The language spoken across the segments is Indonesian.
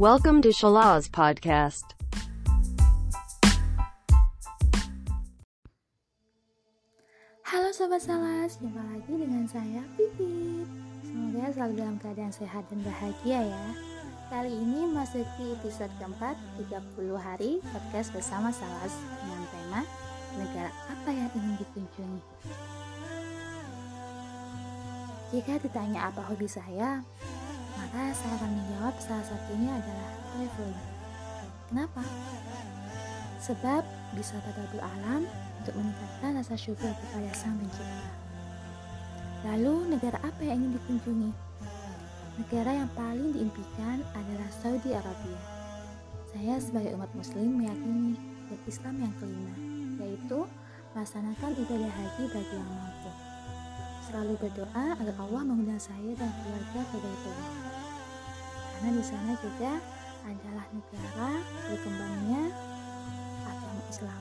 Welcome to Shalaz Podcast. Halo Sobat Salas, jumpa lagi dengan saya Pipit Semoga selalu dalam keadaan sehat dan bahagia ya. Kali ini masuki episode keempat 30 hari podcast bersama Salas Dengan tema Negara apa yang ingin dikunjungi? Jika ditanya apa hobi saya salah satunya adalah traveling Kenapa? Sebab bisa tadabur alam untuk meningkatkan rasa syukur kepada Sang Pencipta. Lalu, negara apa yang ingin dikunjungi? Negara yang paling diimpikan adalah Saudi Arabia. Saya sebagai umat muslim meyakini berislam yang kelima, yaitu melaksanakan ibadah haji bagi yang mampu. Selalu berdoa agar Allah mengundang saya dan keluarga ke Baitullah. Karena di sana juga adalah negara berkembangnya agama Islam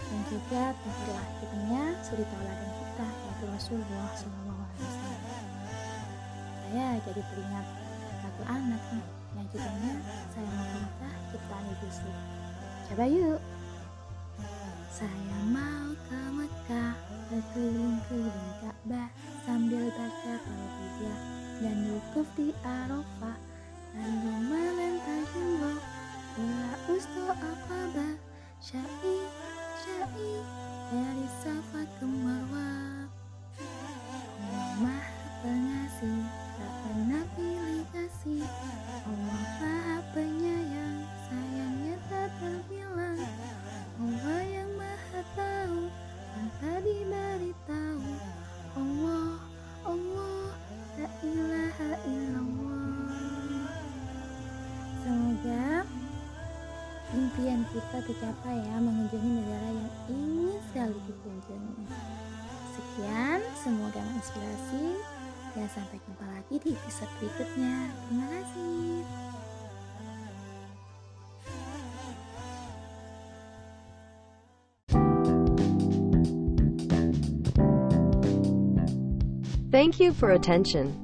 dan juga tempat lahirnya suri tauladan kita yaitu Rasulullah SAW. Saya jadi teringat lagu anak nih yang judulnya Saya Mau Mekah ciptaan Ibu Sri. Coba yuk. Saya mau ke Mekah berkeliling-keliling Ka'bah wukuf di Arafah lalu melempar jumroh Ula usto aqabah syai syai dari Safa ke Marwah impian kita tercapai ya mengunjungi negara yang ingin sekali dikunjungi. Sekian, semoga menginspirasi dan sampai jumpa lagi di episode berikutnya. Terima kasih. Thank you for attention.